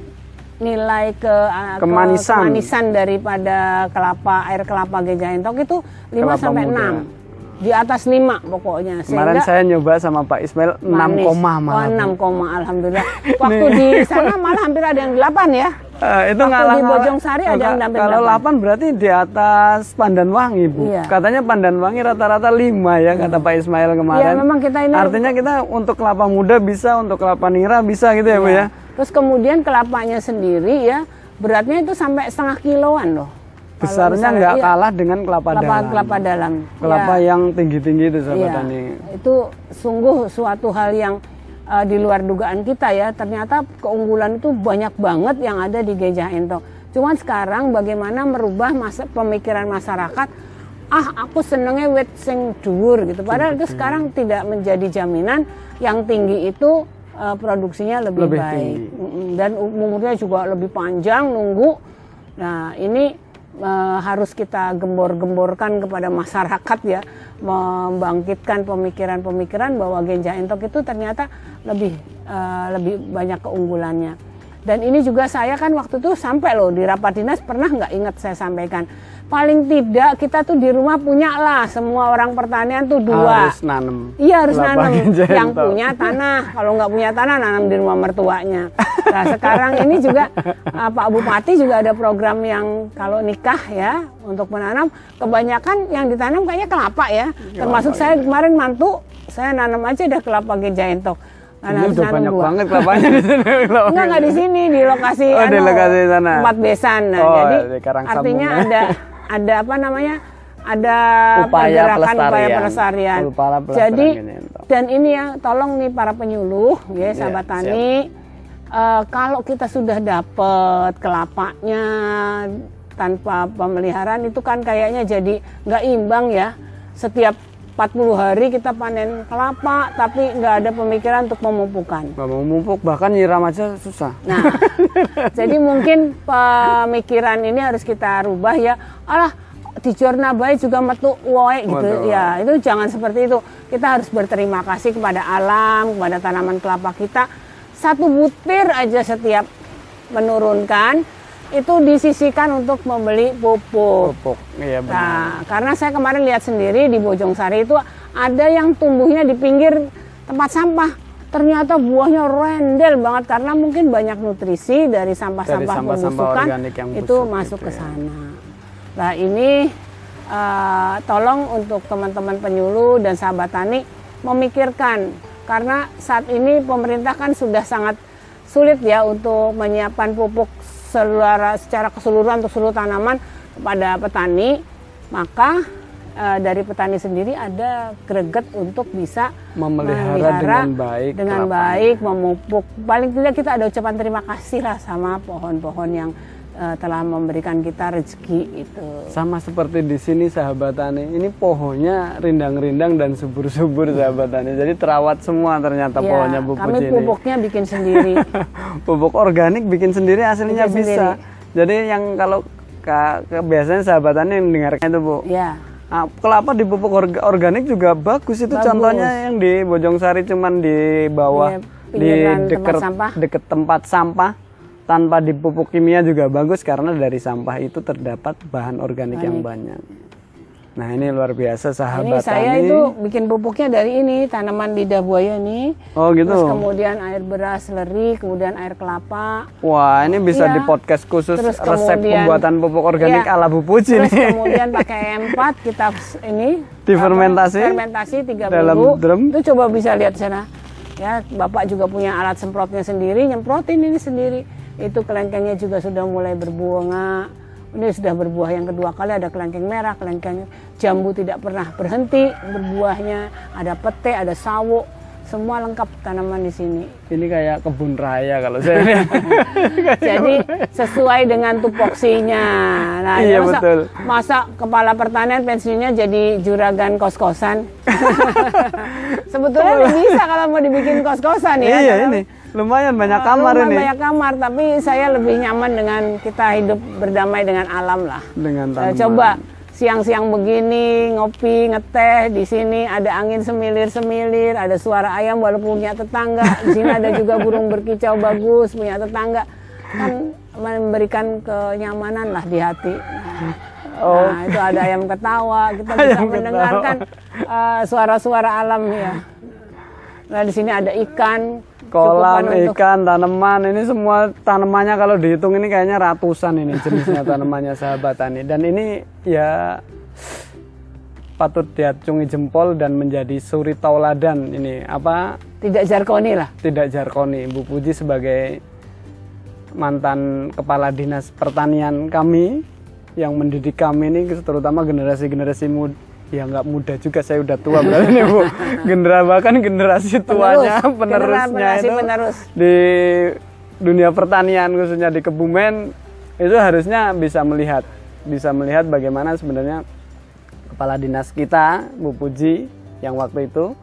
nilai ke, ke Kemanisan. kemanisan daripada kelapa air kelapa Gajah Entok itu 5 Kelapa sampai muda. 6. Di atas 5 pokoknya. Kemarin saya nyoba sama Pak Ismail 6 manis. koma Oh, malah. 6 koma alhamdulillah. Waktu di sana malah hampir ada yang 8 ya. Eh, itu Waktu ngalah di Bojong Sari ada yang damping Kalau delapan. 8 berarti di atas Pandan Wangi, Bu. Iya. Katanya Pandan Wangi rata-rata 5 ya kata Pak Ismail kemarin. Iya, memang kita ini- Artinya kita untuk kelapa muda bisa, untuk kelapa nira bisa gitu ya, Bu ya. Terus kemudian kelapanya sendiri ya beratnya itu sampai setengah kiloan loh. Besarnya nggak iya, kalah dengan kelapa, kelapa dalam. kelapa dalam. Kelapa Ya. yang tinggi-tinggi itu sahabat Iya, tani. itu sungguh suatu hal yang uh, di luar dugaan kita ya. Ternyata keunggulan itu banyak banget yang ada di Gajah Entok. Cuman sekarang bagaimana merubah masa pemikiran masyarakat ah aku senengnya wet sing dhuwur gitu. Padahal itu sekarang tidak menjadi jaminan yang tinggi itu uh, produksinya lebih, Lebih baik. tinggi. Dan umurnya juga lebih panjang nunggu. Nah, ini eh, harus kita gembor-gemborkan kepada masyarakat ya, membangkitkan pemikiran-pemikiran bahwa genja entok itu ternyata lebih eh, lebih banyak keunggulannya. Dan ini juga saya kan waktu itu sampai loh di rapat dinas pernah nggak ingat saya sampaikan. Paling tidak kita tuh di rumah punya lah semua orang pertanian tuh dua. Harus nanem. Iya harus nanam. ganja Yang punya tanah, kalau nggak punya tanah nanam di rumah mertuanya. Nah sekarang ini juga uh, Pak Bupati juga ada program yang kalau nikah ya untuk menanam kebanyakan yang ditanam kayaknya kelapa ya. Termasuk saya kemarin mantu saya nanam aja udah kelapa geja entok. Nah, Ini udah banyak dua. banget kelapanya di sini. kelapa Enggak, enggak di sini, di lokasi Oh, di anu, lokasi sana. tempat besan. Nah, Oh, jadi artinya ya. ada ada apa namanya? Ada Upaya pergerakan upaya pelestarian. pelestarian. Upaya pelestarian Jadi gini, entok. dan ini ya tolong nih para penyuluh ya Iya, sahabat tani eh, kalau kita sudah dapat kelapanya tanpa pemeliharaan itu kan kayaknya jadi nggak imbang ya setiap 40 hari kita panen kelapa tapi nggak ada pemikiran untuk mau mumpuk bahkan nyiram aja susah. Nah, jadi mungkin pemikiran ini harus kita rubah ya. Alah, di jorna baik juga metu woe gitu. Waduh. Ya, itu jangan seperti itu. Kita harus berterima kasih kepada alam, kepada tanaman kelapa kita. Satu butir aja setiap menurunkan itu disisikan untuk membeli pupuk. Pupuk. Iya benar. Nah, karena saya kemarin lihat sendiri di Bojong Sari itu ada yang tumbuhnya di pinggir tempat sampah. Ternyata buahnya rendel banget karena mungkin banyak nutrisi dari sampah-sampah pembusukan yang itu masuk gitu ke ya. sana. Nah, ini eh, tolong untuk teman-teman penyuluh dan sahabat tani memikirkan karena saat ini pemerintah kan sudah sangat sulit ya untuk menyiapkan pupuk seluruh, secara keseluruhan untuk seluruh tanaman kepada petani, maka eh, dari petani sendiri ada greget untuk bisa Memelihara dengan baik dengan kelapanya. baik, memupuk. Paling tidak kita ada ucapan terima kasih lah sama pohon-pohon yang eh, telah memberikan kita rezeki itu. Sama seperti di sini sahabat tani. Ini pohonnya rindang-rindang dan subur-subur sahabat tani. Jadi terawat semua ternyata Ya, pohonnya Bu kami ini. pupuknya bikin sendiri. Pupuk organik bikin sendiri hasilnya Bikin bisa. Jadi yang kalau ka- ke- biasanya sahabat tani yang dengarkan itu Bu. ya, Ah, kelapa di pupuk orga- organik juga bagus itu Bagus. contohnya yang di Bojong Sari cuman di bawah Iya, di tempat dekat sampah. deket tempat sampah tanpa dipupuk kimia juga bagus karena dari sampah itu terdapat bahan organik yang banyak. Nah ini luar biasa ini sahabat saya tani. itu bikin pupuknya dari ini tanaman lidah buaya nih. Oh gitu. Terus kemudian air beras leri, kemudian air kelapa. Wah ini bisa Iya. di podcast khusus Terus resep kemudian- pembuatan pupuk organik Iya. ala Bu Puji Terus nih. kemudian pakai M4 kita ini Difermentasi apa, fermentasi tiga dalam minggu. drum. Itu coba bisa lihat sana. Ya, Bapak juga punya alat semprotnya sendiri, nyemprotin ini sendiri. Itu kelengkengnya juga sudah mulai berbunga. Ini sudah berbuah yang kedua kali ada kelengkeng merah, kelengkeng jambu tidak pernah berhenti berbuahnya. Ada pete, ada sawo, semua lengkap tanaman di sini. Ini kayak kebun raya kalau saya lihat. Jadi sesuai dengan tupoksinya. Nah, Iya, ya masa, betul. masa kepala pertanian pensiunnya jadi juragan kos-kosan. Sebetulnya bisa kalau mau dibikin kos-kosan ya. Iya, ini. Lumayan banyak Uh, kamar lumayan ini banyak kamar, tapi saya lebih nyaman dengan kita hidup berdamai dengan alam lah. dengan Eh, tanaman. coba siang-siang begini ngopi ngeteh di sini ada angin semilir-semilir, ada suara ayam walaupun punya tetangga. Di sini ada juga burung berkicau bagus punya tetangga. Kan memberikan kenyamanan lah di hati. Oh. Nah, itu ada ayam ketawa, kita bisa Ayam mendengarkan eh, suara-suara alam ya. Nah, di sini ada ikan, kolam untuk- ikan tanaman. Ini semua tanamannya kalau dihitung ini kayaknya ratusan ini jenisnya tanamannya sahabat tani dan ini ya patut diacungi jempol dan menjadi suri tauladan ini apa? Tidak jarkoni lah. tidak jarkoni Bu Puji sebagai mantan kepala dinas pertanian kami yang mendidik kami ini terutama generasi-generasi muda ya nggak muda juga saya udah tua berarti nih Bu generasi bahkan generasi tuanya Penerus, penerusnya generasi itu penerus. di dunia pertanian khususnya di Kebumen itu harusnya bisa melihat bisa melihat bagaimana sebenarnya kepala dinas kita Bu Puji yang waktu itu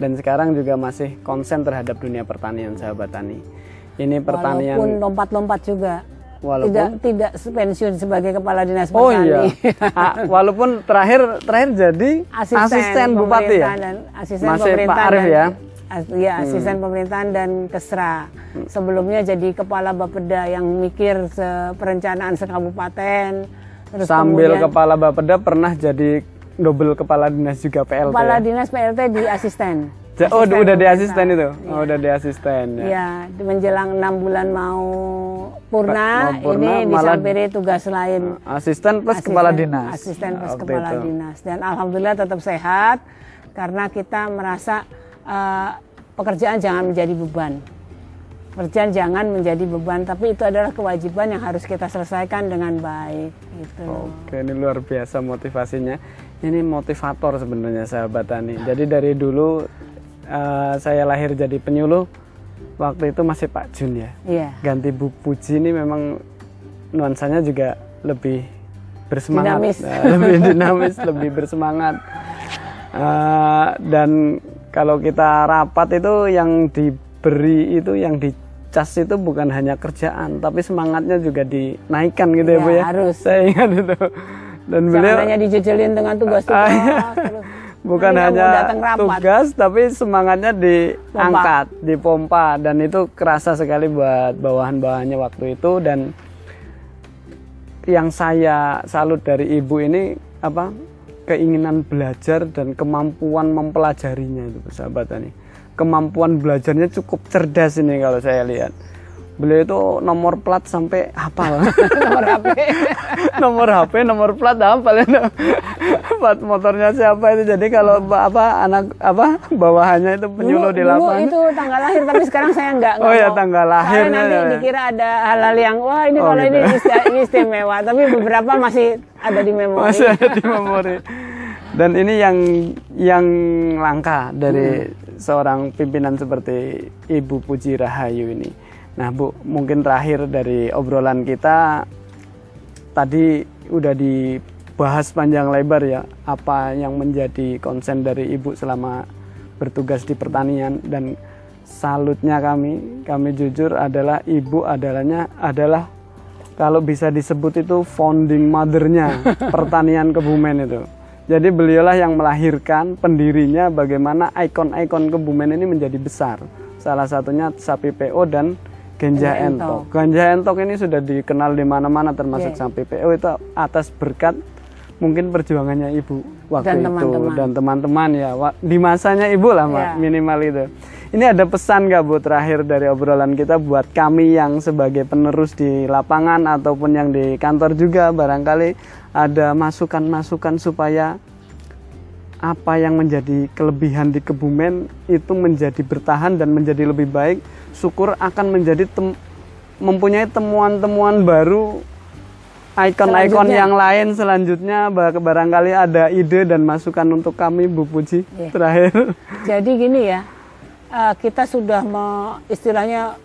dan sekarang juga masih konsen terhadap dunia pertanian sahabat tani ini pertanian Walaupun lompat-lompat juga. Walaupun- tidak tidak pensiun sebagai kepala dinas oh pertanian. iya Ah, walaupun terakhir terakhir jadi asisten, bupati ya pemerintahan dan asisten Masih Pak Arif dan, ya? as- iya, asisten pemerintahan dan kesra. Sebelumnya jadi kepala Bapeda yang mikir se- perencanaan sekabupaten. Terus sambil kemudian kepala Bapeda pernah jadi double kepala dinas juga PLT kepala ya? dinas PLT di asisten. Ja- oh Asisten udah di asisten itu oh udah di asisten ya. Iya, menjelang enam bulan mau purna, Mau purna, ini malah- disampiri tugas lain. asisten plus Asisten- kepala dinas Asisten plus Waktu kepala itu. dinas. Dan alhamdulillah tetap sehat karena kita merasa eh, pekerjaan jangan menjadi beban. Pekerjaan jangan menjadi beban, tapi itu adalah kewajiban yang harus kita selesaikan dengan baik. Gitu. Oke, ini luar biasa motivasinya. Ini motivator sebenarnya sahabat tani. Jadi dari dulu eh, saya lahir jadi penyuluh, waktu itu masih Pak Jun ya. Iya. Ganti Bu Puji ini memang nuansanya juga lebih bersemangat, Dinamis. Nah, lebih dinamis, lebih bersemangat. Eh, dan kalau kita rapat itu yang diberi itu yang dicas itu bukan hanya kerjaan, tapi semangatnya juga dinaikkan gitu ya, Ya, Bu ya. harus. Saya ingat itu. Dan Jangan beliau hanya dijejelin dengan tugas-tugas. Terus. Bukan nggak mau hanya tugas tapi semangatnya diangkat, dipompa. Dan itu kerasa sekali buat bawahan-bawahannya waktu itu. Dan yang saya salut dari ibu ini apa keinginan belajar dan kemampuan mempelajarinya itu sahabat ini. Kemampuan belajarnya cukup cerdas ini kalau saya lihat beliau itu nomor plat sampai hafal nomor HP. nomor HP, nomor plat hafal ya. plat motornya siapa itu. Jadi kalau ba- apa anak apa bawahannya itu penyuluh di lapangan. itu tanggal lahir tapi sekarang saya nggak nggak Oh ya, tanggal lahirnya nanti ya. dikira ada hal-hal yang wah ini Oh, kalau gitu. ini ista- ini istimewa tapi beberapa masih ada di memori Masih ada di memori. Dan ini yang yang langka dari seorang pimpinan seperti Ibu Puji Rahayu ini. Nah, Bu, mungkin terakhir dari obrolan kita tadi udah dibahas panjang lebar ya apa yang menjadi konsen dari Ibu selama bertugas di pertanian dan salutnya kami, kami jujur adalah Ibu adalahnya adalah kalau bisa disebut itu founding mothernya pertanian Kebumen itu. Jadi beliaulah yang melahirkan pendirinya bagaimana ikon-ikon Kebumen ini menjadi besar. Salah satunya sapi PO dan Genja Entok. Genja Entok ini sudah dikenal di mana-mana termasuk Iya. sapi PO itu atas berkat mungkin perjuangannya ibu waktu Dan itu teman-teman. dan teman-teman ya di masanya ibu lah Iya. minimal itu. Ini ada pesan nggak bu terakhir dari obrolan kita buat kami yang sebagai penerus di lapangan ataupun yang di kantor juga barangkali ada masukan-masukan supaya apa yang menjadi kelebihan di Kebumen itu menjadi bertahan dan menjadi lebih baik. Syukur akan menjadi tem- mempunyai temuan-temuan baru ikon-ikon yang lain selanjutnya Bar- barangkali ada ide dan masukan untuk kami Bu Puji Iya. terakhir. Jadi gini ya, eh, kita sudah me, istilahnya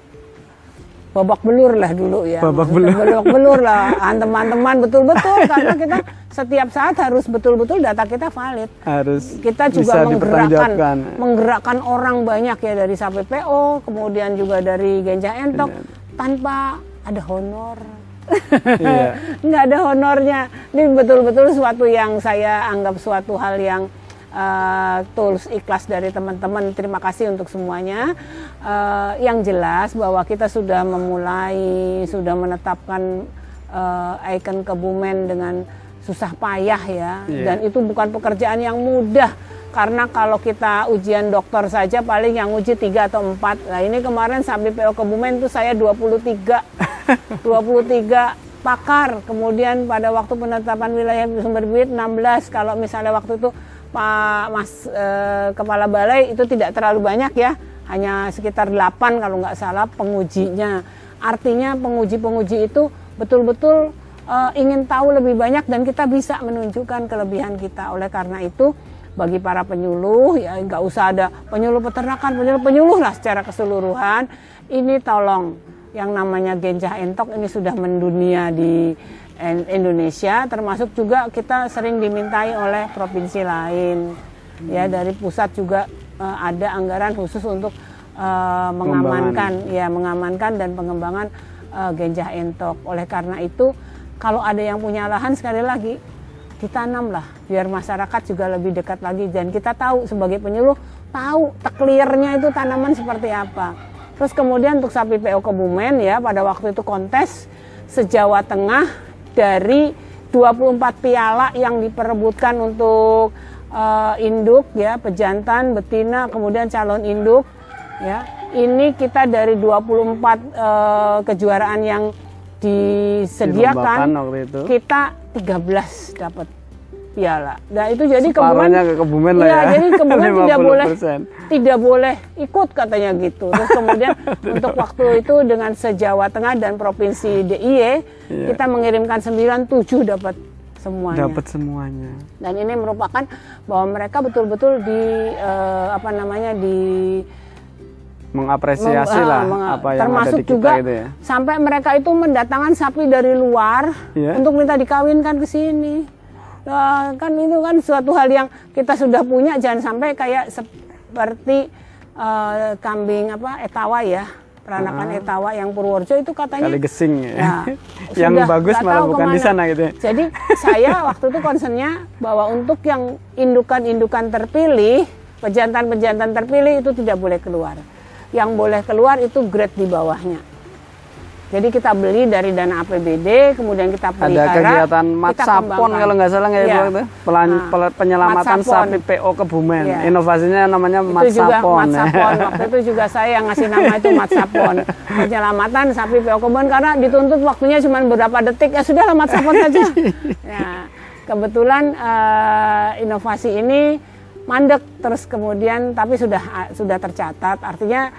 babak belur lah dulu ya. Babak Maksudnya Babak belur lah, teman-teman betul-betul karena kita setiap saat harus betul-betul data kita valid. Harus Kita juga bisa menggerakkan menggerakkan orang banyak ya dari SAPPO, kemudian juga dari Genjah Entok Iya. tanpa ada honor. Iya. nggak ada honornya. Ini betul-betul suatu yang saya anggap suatu hal yang uh, tools ikhlas dari teman-teman. Terima kasih untuk semuanya. Uh, yang jelas bahwa kita sudah memulai, sudah menetapkan uh, ikon Kebumen dengan susah payah ya. Iya. Dan itu bukan pekerjaan yang mudah. Karena kalau kita ujian dokter saja paling yang uji 3 atau 4. Nah ini kemarin sampai PO Kebumen itu saya 23. 23 pakar. Kemudian pada waktu penetapan wilayah sumber bibit 16. Kalau misalnya waktu itu Pak Mas eh, Kepala Balai itu tidak terlalu banyak ya. Hanya sekitar 8 kalau nggak salah pengujinya. Artinya penguji-penguji itu betul-betul eh, ingin tahu lebih banyak dan kita bisa menunjukkan kelebihan kita. Oleh karena itu bagi para penyuluh ya nggak usah ada penyuluh peternakan penyuluh penyuluh lah secara keseluruhan ini tolong yang namanya genjah entok ini sudah mendunia di Indonesia termasuk juga kita sering dimintai oleh provinsi lain. Ya dari pusat juga eh, ada anggaran khusus untuk eh, mengamankan ya mengamankan dan pengembangan eh, genjah entok. Oleh karena itu kalau ada yang punya lahan sekali lagi ditanam lah biar masyarakat juga lebih dekat lagi. Dan kita tahu sebagai penyuluh tahu teklirnya itu tanaman seperti apa. Terus kemudian untuk sapi PO Kebumen ya pada waktu itu kontes sejawa Tengah dari 24 piala yang diperebutkan untuk eh, induk ya pejantan betina kemudian calon induk ya. Ini kita dari 24 eh, kejuaraan yang disediakan kita 13 dapat piala. Nah itu jadi Separuhnya ke Kebumen lah Iya, ya. jadi kebumen tidak 50%. boleh tidak boleh ikut katanya gitu. Terus kemudian untuk waktu itu dengan sejawa Tengah dan provinsi DIY Iya. kita mengirimkan 97 dapat semuanya. Dapat semuanya. Dan ini merupakan bahwa mereka betul-betul di eh, apa namanya di Mengapresiasi Mem- lah ah, meng- apa yang termasuk ada di kita juga gitu ya. sampai mereka itu mendatangkan sapi dari luar Iya. untuk minta dikawinkan ke sini. Nah, kan itu kan suatu hal yang kita sudah punya jangan sampai kayak seperti eh, kambing apa etawa ya peranakan etawa yang Purworejo itu katanya Kali gesing ya. Ya, yang sudah bagus malah bukan di ke mana. sana gitu ya. Jadi saya waktu itu concernnya bahwa untuk yang indukan-indukan terpilih, pejantan-pejantan terpilih itu tidak boleh keluar. Yang boleh keluar itu grade di bawahnya. Jadi kita beli dari dana APBD, kemudian kita Ada pelihara. kegiatan kita Matsapon kembangkan. kalau nggak salah nggak ya Iya. Itu? Pelan- Nah, penyelamatan sapi PO Kebumen. Iya. Inovasinya namanya itu juga Matsapon. Matsapon. Waktu itu juga saya yang ngasih nama itu Matsapon. Penyelamatan sapi PO kebun karena dituntut waktunya cuma beberapa detik ya sudah lah Matsapon saja. Ya, kebetulan eh, inovasi ini mandek terus kemudian tapi sudah sudah tercatat artinya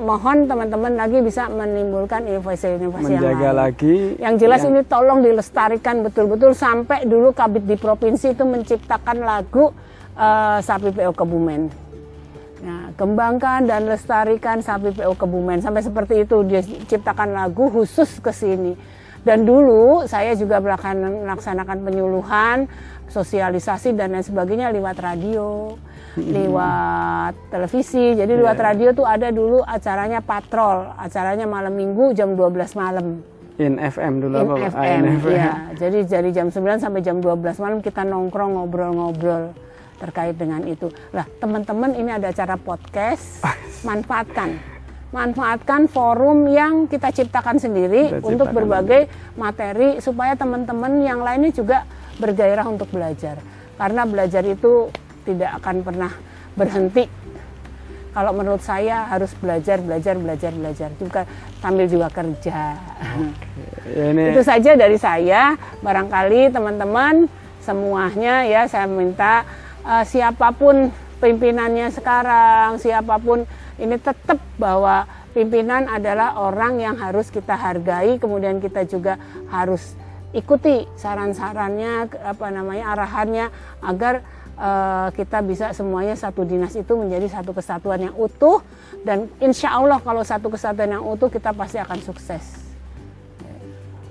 mohon teman-teman lagi bisa menimbulkan inovasi-inovasi yang lain. lagi. Yang jelas ini tolong dilestarikan betul-betul sampai dulu Kabit di provinsi itu menciptakan lagu eh, sapi PO Kebumen. Nah, kembangkan dan lestarikan sapi PO Kebumen sampai seperti itu dia ciptakan lagu khusus ke sini. Dan dulu saya juga melaksanakan penyuluhan, sosialisasi dan lain sebagainya lewat radio, lewat televisi. Jadi lewat Iya. radio tuh ada dulu acaranya patrol, acaranya malam minggu jam 12 malam. In FM dulu In apa Pak? Ah, FM, In FM. ya. Jadi dari jam 9 sampai jam 12 malam kita nongkrong ngobrol-ngobrol terkait dengan itu. Lah, teman-teman ini ada acara podcast, manfaatkan. Manfaatkan forum yang kita ciptakan sendiri Kita untuk ciptakan berbagai materi supaya teman-teman yang lainnya juga bergairah untuk belajar. Karena belajar itu tidak akan pernah berhenti kalau menurut saya harus belajar, belajar, belajar, belajar. Juga sambil juga kerja. Ya, ini Itu saja dari saya. Barangkali teman-teman semuanya ya saya minta eh, siapa pun pimpinannya sekarang, siapa pun ini tetap bahwa pimpinan adalah orang yang harus kita hargai, kemudian kita juga harus ikuti saran-sarannya, apa namanya arahannya agar eh, kita bisa semuanya satu dinas itu menjadi satu kesatuan yang utuh dan insya Allah kalau satu kesatuan yang utuh kita pasti akan sukses.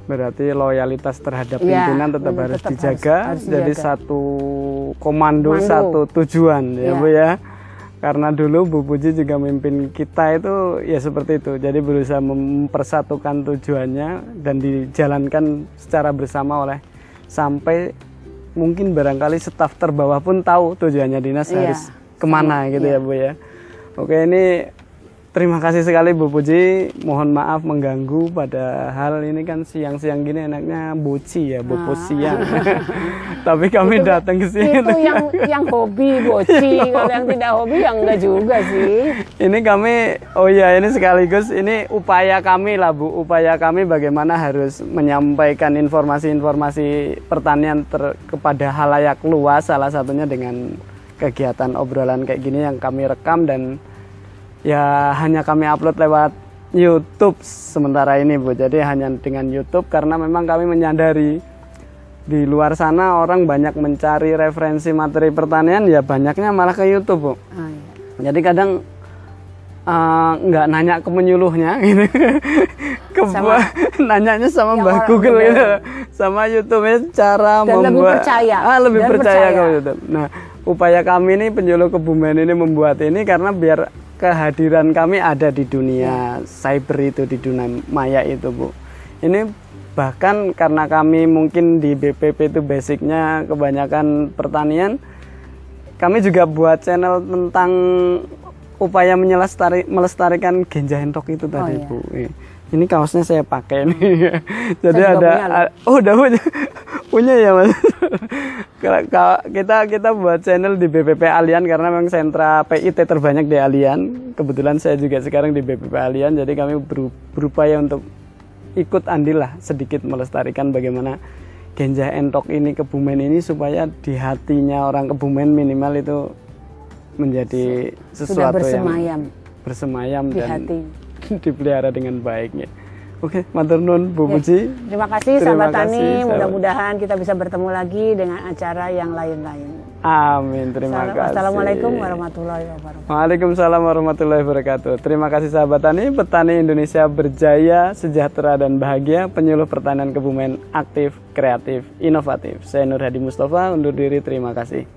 Berarti loyalitas terhadap Iya, pimpinan tetap harus tetap dijaga. harus- harus Jadi dijaga. satu komando, Komando. satu tujuan ya Iya. Bu ya. Karena dulu Bu Puji juga memimpin kita itu ya seperti itu. Jadi berusaha mempersatukan tujuannya dan dijalankan secara bersama oleh sampai mungkin barangkali staf terbawah pun tahu tujuannya dinas Iya. harus ke mana gitu ya Bu ya. Oke ini terima kasih sekali Bu Puji. Mohon maaf mengganggu padahal ini kan siang-siang gini enaknya boci ya, bobo siang. Tapi kami datang ke sini. Itu yang yang hobi boci, kalau yang tidak hobi yang enggak juga sih. Ini kami, oh iya ini sekaligus ini upaya kami lah Bu, upaya kami bagaimana harus menyampaikan informasi-informasi pertanian ter- kepada halayak luas, salah satunya dengan kegiatan obrolan kayak gini yang kami rekam dan ya hanya kami upload lewat YouTube sementara ini Bu. Jadi hanya dengan YouTube karena memang kami menyadari di luar sana orang banyak mencari referensi materi pertanian ya banyaknya malah ke YouTube Bu. Ah, iya. Jadi kadang eh, nggak nanya ke penyuluhnya gitu. ke Sama- nanyanya sama orang Google gitu. Sama YouTube cara Dan lebih membuat percaya. Ah, lebih percaya, percaya. ke YouTube. Nah, upaya kami ini penyuluh kebumen ini membuat ini karena biar kehadiran kami ada di dunia cyber itu di dunia maya itu, Bu. Ini bahkan karena kami mungkin di BPP itu basicnya kebanyakan pertanian kami juga buat channel tentang upaya melestarikan genja entok itu tadi iya. bu. Ini kaosnya saya pakai nih. Jadi Saya ada, punya loh. a- oh udah punya, punya ya mas. Kita kita buat channel di BPP Alian karena memang sentra PIT terbanyak di Alian. Kebetulan saya juga sekarang di BPP Alian, jadi kami beru- berupaya untuk ikut andil lah sedikit melestarikan bagaimana genja entok ini kebumen ini supaya di hatinya orang kebumen minimal itu menjadi Sudah sesuatu yang bersemayam bersemayam di dan hati. dipelihara dengan baiknya. Oke, matur nuwun Bu Puji. Terima kasih Terima sahabat Tani, kasih, sahabat. mudah-mudahan kita bisa bertemu lagi dengan acara yang lain-lain. Amin. Terima Salam- kasih. Wassalamualaikum warahmatullahi wabarakatuh. Waalaikumsalam warahmatullahi wabarakatuh. Terima kasih sahabat tani, petani Indonesia berjaya, sejahtera dan bahagia, penyuluh pertanian kebumen aktif, kreatif, inovatif. Saya Nur Hadi Mustafa undur diri. Terima kasih.